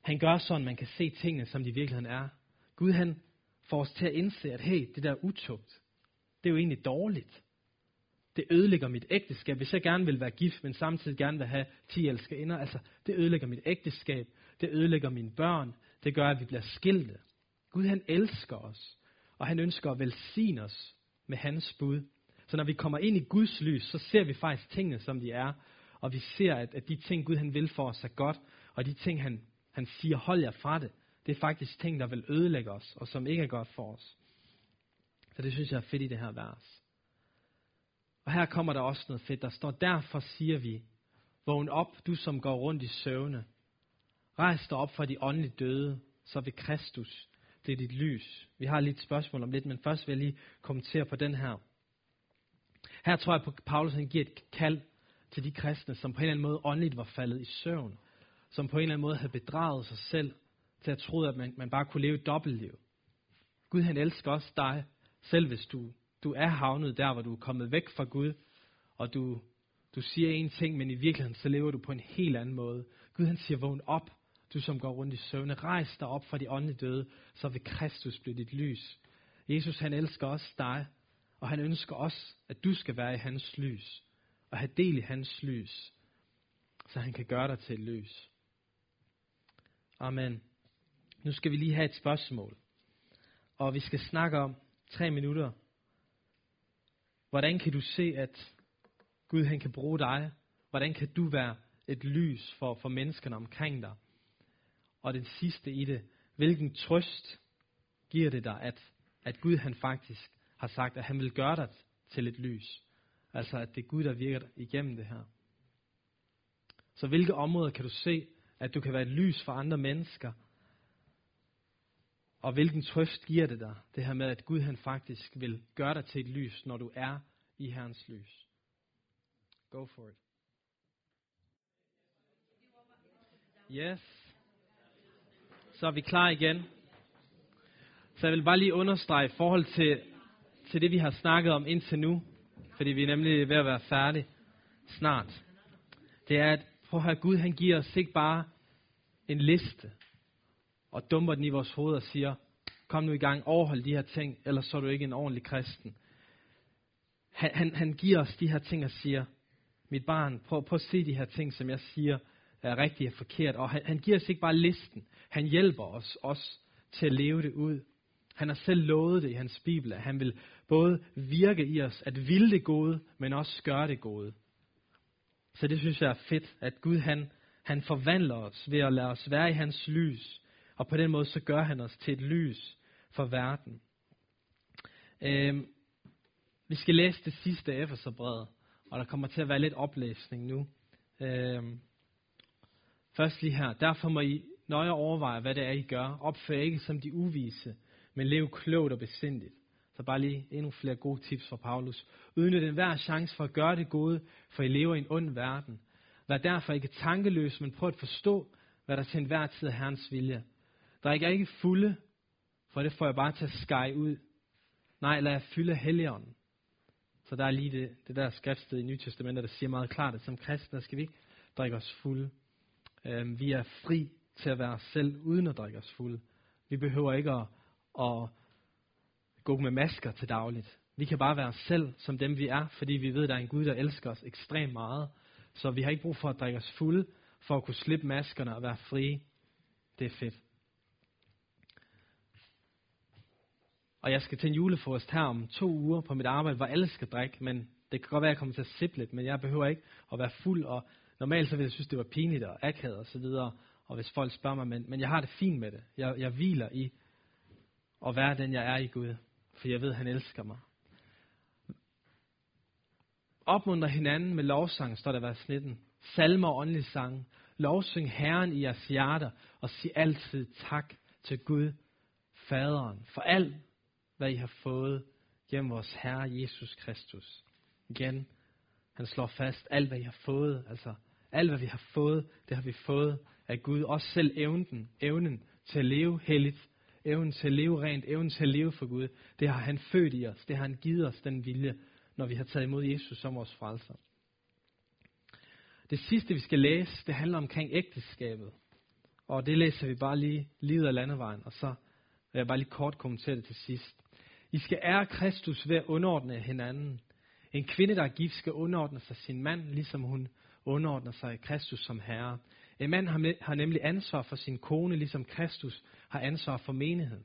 Speaker 1: han gør sådan, at man kan se tingene, som de i virkeligheden er. Gud han får os til at indse, at hey, det der utugt, det er jo egentlig dårligt. Det ødelægger mit ægteskab. Hvis jeg gerne vil være gift, men samtidig gerne vil have 10 elskerinder, altså det ødelægger mit ægteskab. Det ødelægger mine børn. Det gør, at vi bliver skilte. Gud han elsker os, og han ønsker at velsigne os med hans bud. Så når vi kommer ind i Guds lys, så ser vi faktisk tingene, som de er. Og vi ser, at, at de ting, Gud han vil for os, er godt. Og de ting, han, han siger, hold jer fra det. Det er faktisk ting, der vil ødelægge os, og som ikke er godt for os. Så det synes jeg er fedt i det her vers. Og her kommer der også noget fedt. Der står, derfor siger vi, vågn op, du som går rundt i søvne. Rejs dig op fra de åndelige døde, så vil Kristus, blive dit lys. Vi har lidt spørgsmål om lidt, men først vil jeg lige kommentere på den her. Her tror jeg at Paulus han giver et kald til de kristne, som på en eller anden måde åndeligt var faldet i søvn. Som på en eller anden måde havde bedraget sig selv til at tro, at man, man bare kunne leve et dobbeltliv. Gud han elsker også dig, selv hvis du, du er havnet der, hvor du er kommet væk fra Gud, og du, du siger en ting, men i virkeligheden så lever du på en helt anden måde. Gud han siger, vågn op, du som går rundt i søvne, rejs dig op fra de åndelige døde, så vil Kristus blive dit lys. Jesus han elsker også dig, og han ønsker også, at du skal være i hans lys, og have del i hans lys, så han kan gøre dig til et lys. Amen. Nu skal vi lige have et spørgsmål. Og vi skal snakke om tre minutter. Hvordan kan du se, at Gud han kan bruge dig? Hvordan kan du være et lys for, for menneskerne omkring dig? Og den sidste i det, hvilken trøst giver det dig, at, at Gud han faktisk har sagt, at han vil gøre dig til et lys. Altså, at det er Gud, der virker igennem det her. Så hvilke områder kan du se, at du kan være et lys for andre mennesker? Og hvilken trøst giver det dig, det her med, at Gud han faktisk vil gøre dig til et lys, når du er i Herrens lys? Go for it. Yes. Så er vi klar igen. Så jeg vil bare lige understrege i forhold til, til det, vi har snakket om indtil nu, fordi vi er nemlig ved at være færdige snart. Det er, at prøv at høre, Gud han giver os ikke bare en liste, og dumper den i vores hoved og siger, kom nu i gang, overhold de her ting, ellers så er du ikke en ordentlig kristen. Han, han, han giver os de her ting og siger, mit barn, prøv, prøv at se de her ting, som jeg siger, er rigtigt og forkert. Og han, han giver os ikke bare listen, han hjælper os også til at leve det ud. Han har selv lovet det i hans bibel, at han vil både virke i os, at ville det gode, men også gøre det gode. Så det synes jeg er fedt, at Gud han, han forvandler os ved at lade os være i hans lys. Og på den måde så gør han os til et lys for verden. Øhm, vi skal læse det sidste Efeserbrevet, og der kommer til at være lidt oplæsning nu. Øhm, først lige her. Derfor må I nøje overveje, hvad det er, I gør. Opfør ikke som de uvise, men lev klogt og besindigt. Så bare lige endnu flere gode tips fra Paulus. Udnyt enhver chance for at gøre det gode, for I lever i en ond verden. Vær derfor ikke tankeløs, men prøv at forstå, hvad der til enhver tid er Herrens vilje. Drik ikke fulde, for det får jeg bare til at skære ud. Nej, lad jeg fylde helligånden. Så der er lige det, det der skriftsted i Nye Testamentet, der siger meget klart, at som kristne skal vi ikke drikke os fulde. Øhm, vi er fri til at være os selv, uden at drikke os fulde. Vi behøver ikke at, at gå med masker til dagligt. Vi kan bare være os selv, som dem vi er, fordi vi ved, at der er en Gud, der elsker os ekstremt meget. Så vi har ikke brug for at drikke os fulde, for at kunne slippe maskerne og være frie. Det er fedt. Og jeg skal til en julefrokost her om to uger på mit arbejde, hvor alle skal drikke, men det kan godt være, at jeg kommer til at sippe lidt, men jeg behøver ikke at være fuld, og normalt så ville jeg synes, det var pinligt og akavet og så videre, og hvis folk spørger mig, men, men jeg har det fint med det. Jeg, jeg hviler i at være den, jeg er i Gud, for jeg ved, at han elsker mig. Opmuntre hinanden med lovsang, står der vers 19. Salmer og åndelig sang. Lovsyng Herren i jeres hjerter, og sig altid tak til Gud, Faderen, for alt, hvad I har fået gennem vores Herre Jesus Kristus. Igen, han slår fast, alt hvad I har fået, altså alt hvad vi har fået, det har vi fået af Gud. Også selv evnen, evnen til at leve helligt, evnen til at leve rent, evnen til at leve for Gud, det har han født i os, det har han givet os den vilje, når vi har taget imod Jesus som vores frelser. Det sidste, vi skal læse, det handler omkring ægteskabet. Og det læser vi bare lige livet af landevejen, og så vil jeg bare lige kort kommentere det til sidst. I skal ære Kristus ved at underordne hinanden. En kvinde, der er gift, skal underordne sig sin mand, ligesom hun underordner sig Kristus som herre. En mand har nemlig ansvar for sin kone, ligesom Kristus har ansvar for menigheden.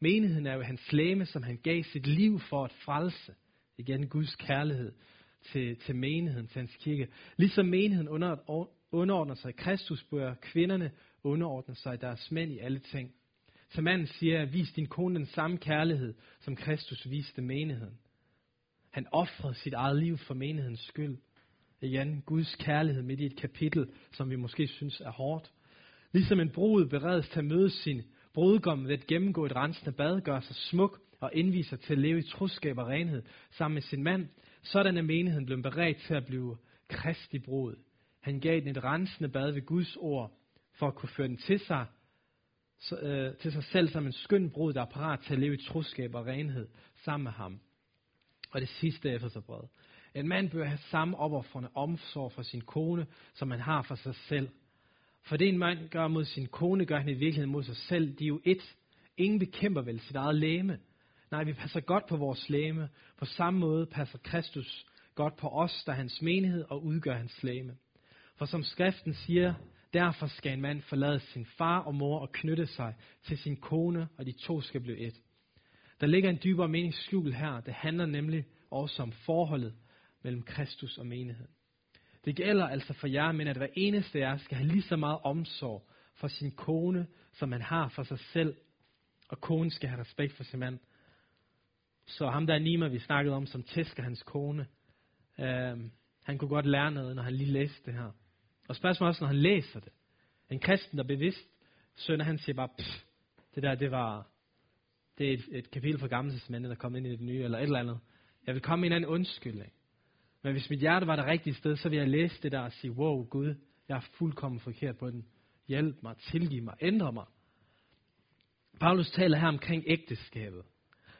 Speaker 1: Menigheden er jo hans læme, som han gav sit liv for at frelse. Igen Guds kærlighed til, til menigheden, til hans kirke. Ligesom menigheden under, underordner sig Kristus, bør kvinderne underordne sig deres mænd i alle ting. Så manden siger, vis din kone den samme kærlighed, som Kristus viste menigheden. Han offrede sit eget liv for menighedens skyld. Igen, Guds kærlighed midt i et kapitel, som vi måske synes er hårdt. Ligesom en brud beredes til at møde sin brudgom ved at gennemgå et rensende bad, gør sig smuk og indviser til at leve i troskab og renhed sammen med sin mand, sådan er menigheden blevet beredt til at blive kristig brud. Han gav den et rensende bad ved Guds ord, for at kunne føre den til sig, så, øh, til sig selv som en skøn brud, der er parat til at leve i troskab og renhed sammen med ham. Og det sidste efter så bred. En mand bør have samme opoffrende omsorg for sin kone, som han har for sig selv. For det en mand gør mod sin kone, gør han i virkeligheden mod sig selv. De er jo et. Ingen bekæmper vel sit eget læme. Nej, vi passer godt på vores læme. På samme måde passer Kristus godt på os, der er hans menighed og udgør hans læme. For som skriften siger, derfor skal en mand forlade sin far og mor og knytte sig til sin kone, og de to skal blive et. Der ligger en dybere mening skjult her. Det handler nemlig også om forholdet mellem Kristus og menigheden. Det gælder altså for jer, men at hver eneste af jer skal have lige så meget omsorg for sin kone, som man har for sig selv. Og konen skal have respekt for sin mand. Så ham der er Nima, vi snakkede om, som tæsker hans kone,
Speaker 2: Øh, han kunne godt lære noget, når han lige læste det her. Og spørgsmålet også, når han læser det. En kristen, der bevidst sønder, han siger bare, pff, det der, det var, det er et, et kapitel fra Gamle Testamentet, der kom ind i det nye, eller et eller andet. Jeg vil komme med en anden undskyldning. Men hvis mit hjerte var det rigtige sted, så vil jeg læse det der og sige, wow Gud, jeg er fuldkommen forkert på den. Hjælp mig, tilgiv mig, ændre mig. Paulus taler her omkring ægteskabet.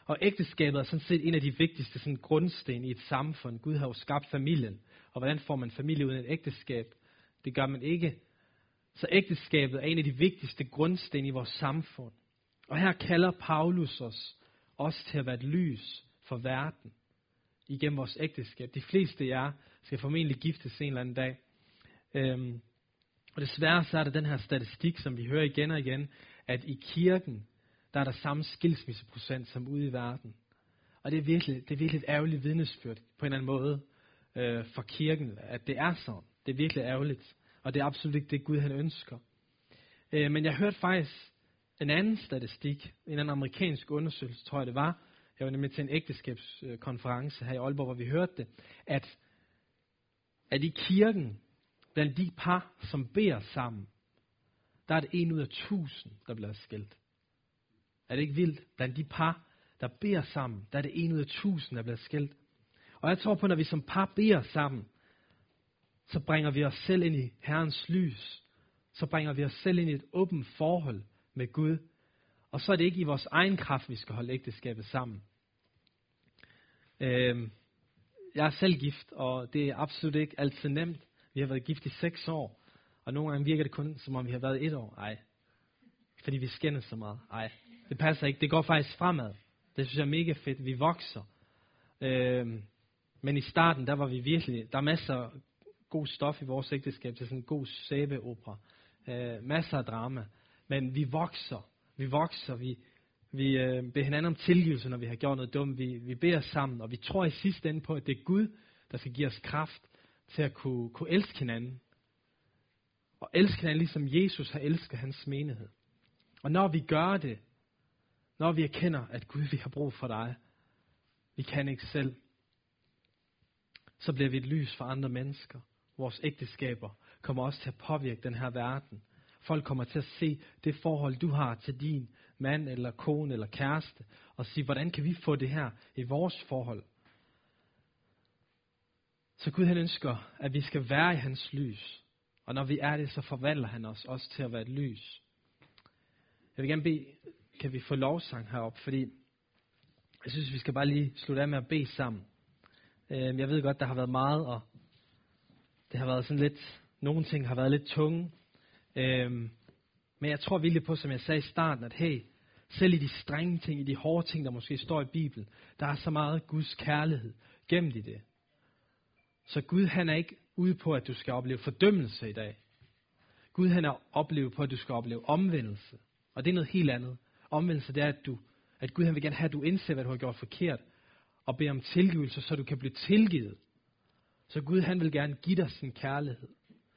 Speaker 2: Og ægteskabet er sådan set en af de vigtigste sådan, grundsten i et samfund. Gud har jo skabt familien. Og hvordan får man familie uden et ægteskab? Det gør man ikke. Så ægteskabet er en af de vigtigste grundsten i vores samfund. Og her kalder Paulus os også til at være et lys for verden igennem vores ægteskab. De fleste af jer skal formentlig giftes en eller anden dag. Øhm, og desværre så er der den her statistik, som vi hører igen og igen, at i kirken, der er der samme skilsmisseprocent som ude i verden. Og det er virkelig, det er virkelig et ærgerligt vidnesbyrd på en eller anden måde øh, for kirken, at det er sådan. Det er virkelig ærgerligt. Og det er absolut ikke det, Gud han ønsker. Øh, men jeg hørte faktisk en anden statistik, en anden amerikansk undersøgelse, tror jeg det var. Jeg var nemlig til en ægteskabskonference her i Aalborg, hvor vi hørte det, at, at i kirken, blandt de par, som beder sammen, der er det en ud af tusind, der bliver skilt. Er det ikke vildt? Blandt de par, der beder sammen, der er det en ud af tusind, der bliver skilt. Og jeg tror på, når vi som par beder sammen, så bringer vi os selv ind i Herrens lys. Så bringer vi os selv ind i et åbent forhold med Gud. Og så er det ikke i vores egen kraft, vi skal holde ægteskabet sammen. Øh, jeg er selv gift, og det er absolut ikke altid nemt. Vi har været gift i seks år, og nogle gange virker det kun, som om vi har været et år. Ej, fordi vi skændes så meget. Ej, det passer ikke. Det går faktisk fremad. Det synes jeg er mega fedt. Vi vokser. Øh, men i starten, der var vi virkelig, der er masser af god stof i vores ægteskab til sådan en god sæbeopera. Øh, masser af drama. Men vi vokser. Vi vokser. Vi, vi øh, beder hinanden om tilgivelse, når vi har gjort noget dumt. Vi, vi beder sammen, og vi tror i sidste ende på, at det er Gud, der skal give os kraft til at kunne, kunne elske hinanden. Og elske hinanden, ligesom Jesus har elsket hans menighed. Og når vi gør det, når vi erkender, at Gud, vi har brug for dig, vi kan ikke selv, så bliver vi et lys for andre mennesker. Vores ægteskaber kommer også til at påvirke den her verden. Folk kommer til at se det forhold, du har til din mand eller kone eller kæreste, og sige, hvordan kan vi få det her i vores forhold? Så Gud han ønsker, at vi skal være i hans lys. Og når vi er det, så forvandler han os også til at være et lys. Jeg vil gerne bede, kan vi få lovsang herop, fordi jeg synes, vi skal bare lige slutte af med at bede sammen. Øhm, jeg ved godt, der har været meget, og det har været sådan lidt, nogle ting har været lidt tunge. Øhm, men jeg tror virkelig på, som jeg sagde i starten, at hey, selv i de strenge ting, i de hårde ting, der måske står i Bibelen, der er så meget Guds kærlighed gemt i det. Så Gud han er ikke ude på, at du skal opleve fordømmelse i dag. Gud han er oplevet på, at du skal opleve omvendelse. Og det er noget helt andet. Omvendelse det er, at, du, at Gud han vil gerne have, at du indser, hvad du har gjort forkert, og beder om tilgivelse, så du kan blive tilgivet. Så Gud han vil gerne give dig sin kærlighed.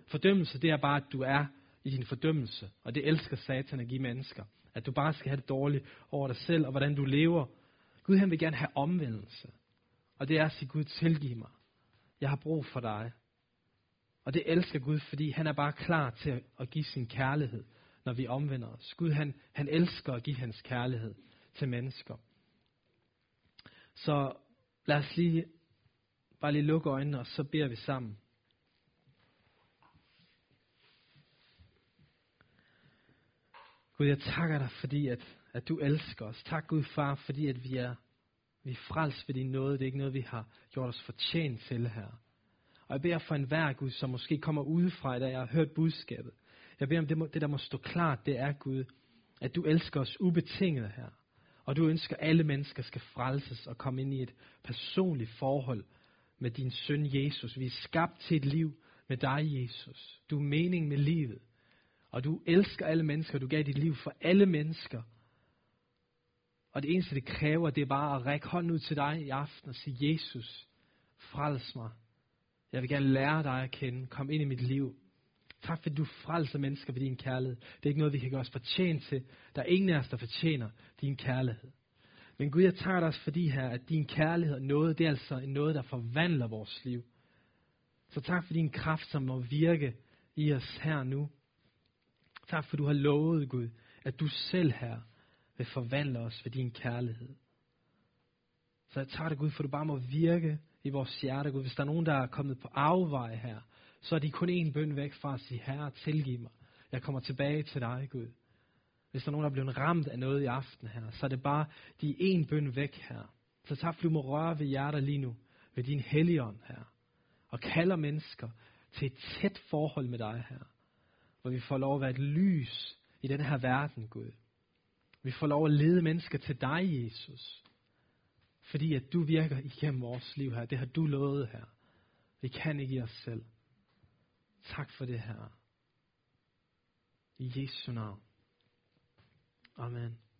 Speaker 2: Fordømmelse det er bare, at du er i din fordømmelse. Og det elsker satan at give mennesker. At du bare skal have det dårligt over dig selv, og hvordan du lever. Gud han vil gerne have omvendelse. Og det er at sige, Gud tilgiv mig. Jeg har brug for dig. Og det elsker Gud, fordi han er bare klar til at give sin kærlighed, når vi omvender os. Gud han, han elsker at give hans kærlighed til mennesker. Så lad os lige bare lige lukke øjnene, og så beder vi sammen. Gud, jeg takker dig, fordi at, at du elsker os. Tak Gud, far, fordi at vi er, vi er frelst ved din nåde. Det er ikke noget, vi har gjort os fortjent til her. Og jeg beder for en hver Gud, som måske kommer udefra i dag, jeg har hørt budskabet. Jeg beder om det, må, det, der må stå klart, det er Gud, at du elsker os ubetinget her. Og du ønsker, at alle mennesker skal frelses og komme ind i et personligt forhold med din søn Jesus. Vi er skabt til et liv med dig, Jesus. Du er mening med livet. Og du elsker alle mennesker. Du gav dit liv for alle mennesker. Og det eneste, det kræver, det er bare at række hånden ud til dig i aften og sige, Jesus, frels mig. Jeg vil gerne lære dig at kende. Kom ind i mit liv. Tak fordi du frelser mennesker ved din kærlighed. Det er ikke noget, vi kan gøre os fortjent til. Der er ingen af os, der fortjener din kærlighed. Men Gud, jeg tager dig også fordi her, at din kærlighed og noget, det er altså noget, der forvandler vores liv. Så tak for din kraft, som må virke i os her nu. Tak for du har lovet, Gud, at du selv her vil forvandle os ved din kærlighed. Så jeg tager dig, Gud, for du bare må virke i vores hjerte, Gud. Hvis der er nogen, der er kommet på afvej her, så er de kun en bøn væk fra at sige, Herre, tilgiv mig. Jeg kommer tilbage til dig, Gud. Hvis der er nogen, der er blevet ramt af noget i aften her, så er det bare, de er en bøn væk her. Så tak, du må røre ved hjerter lige nu, ved din helligånd her. Og kalder mennesker til et tæt forhold med dig her. Hvor vi får lov at være et lys i den her verden, Gud. Vi får lov at lede mennesker til dig, Jesus. Fordi at du virker igennem vores liv her. Det har du lovet her. Vi kan ikke i os selv. Tak for det her. I Jesu navn. Amen.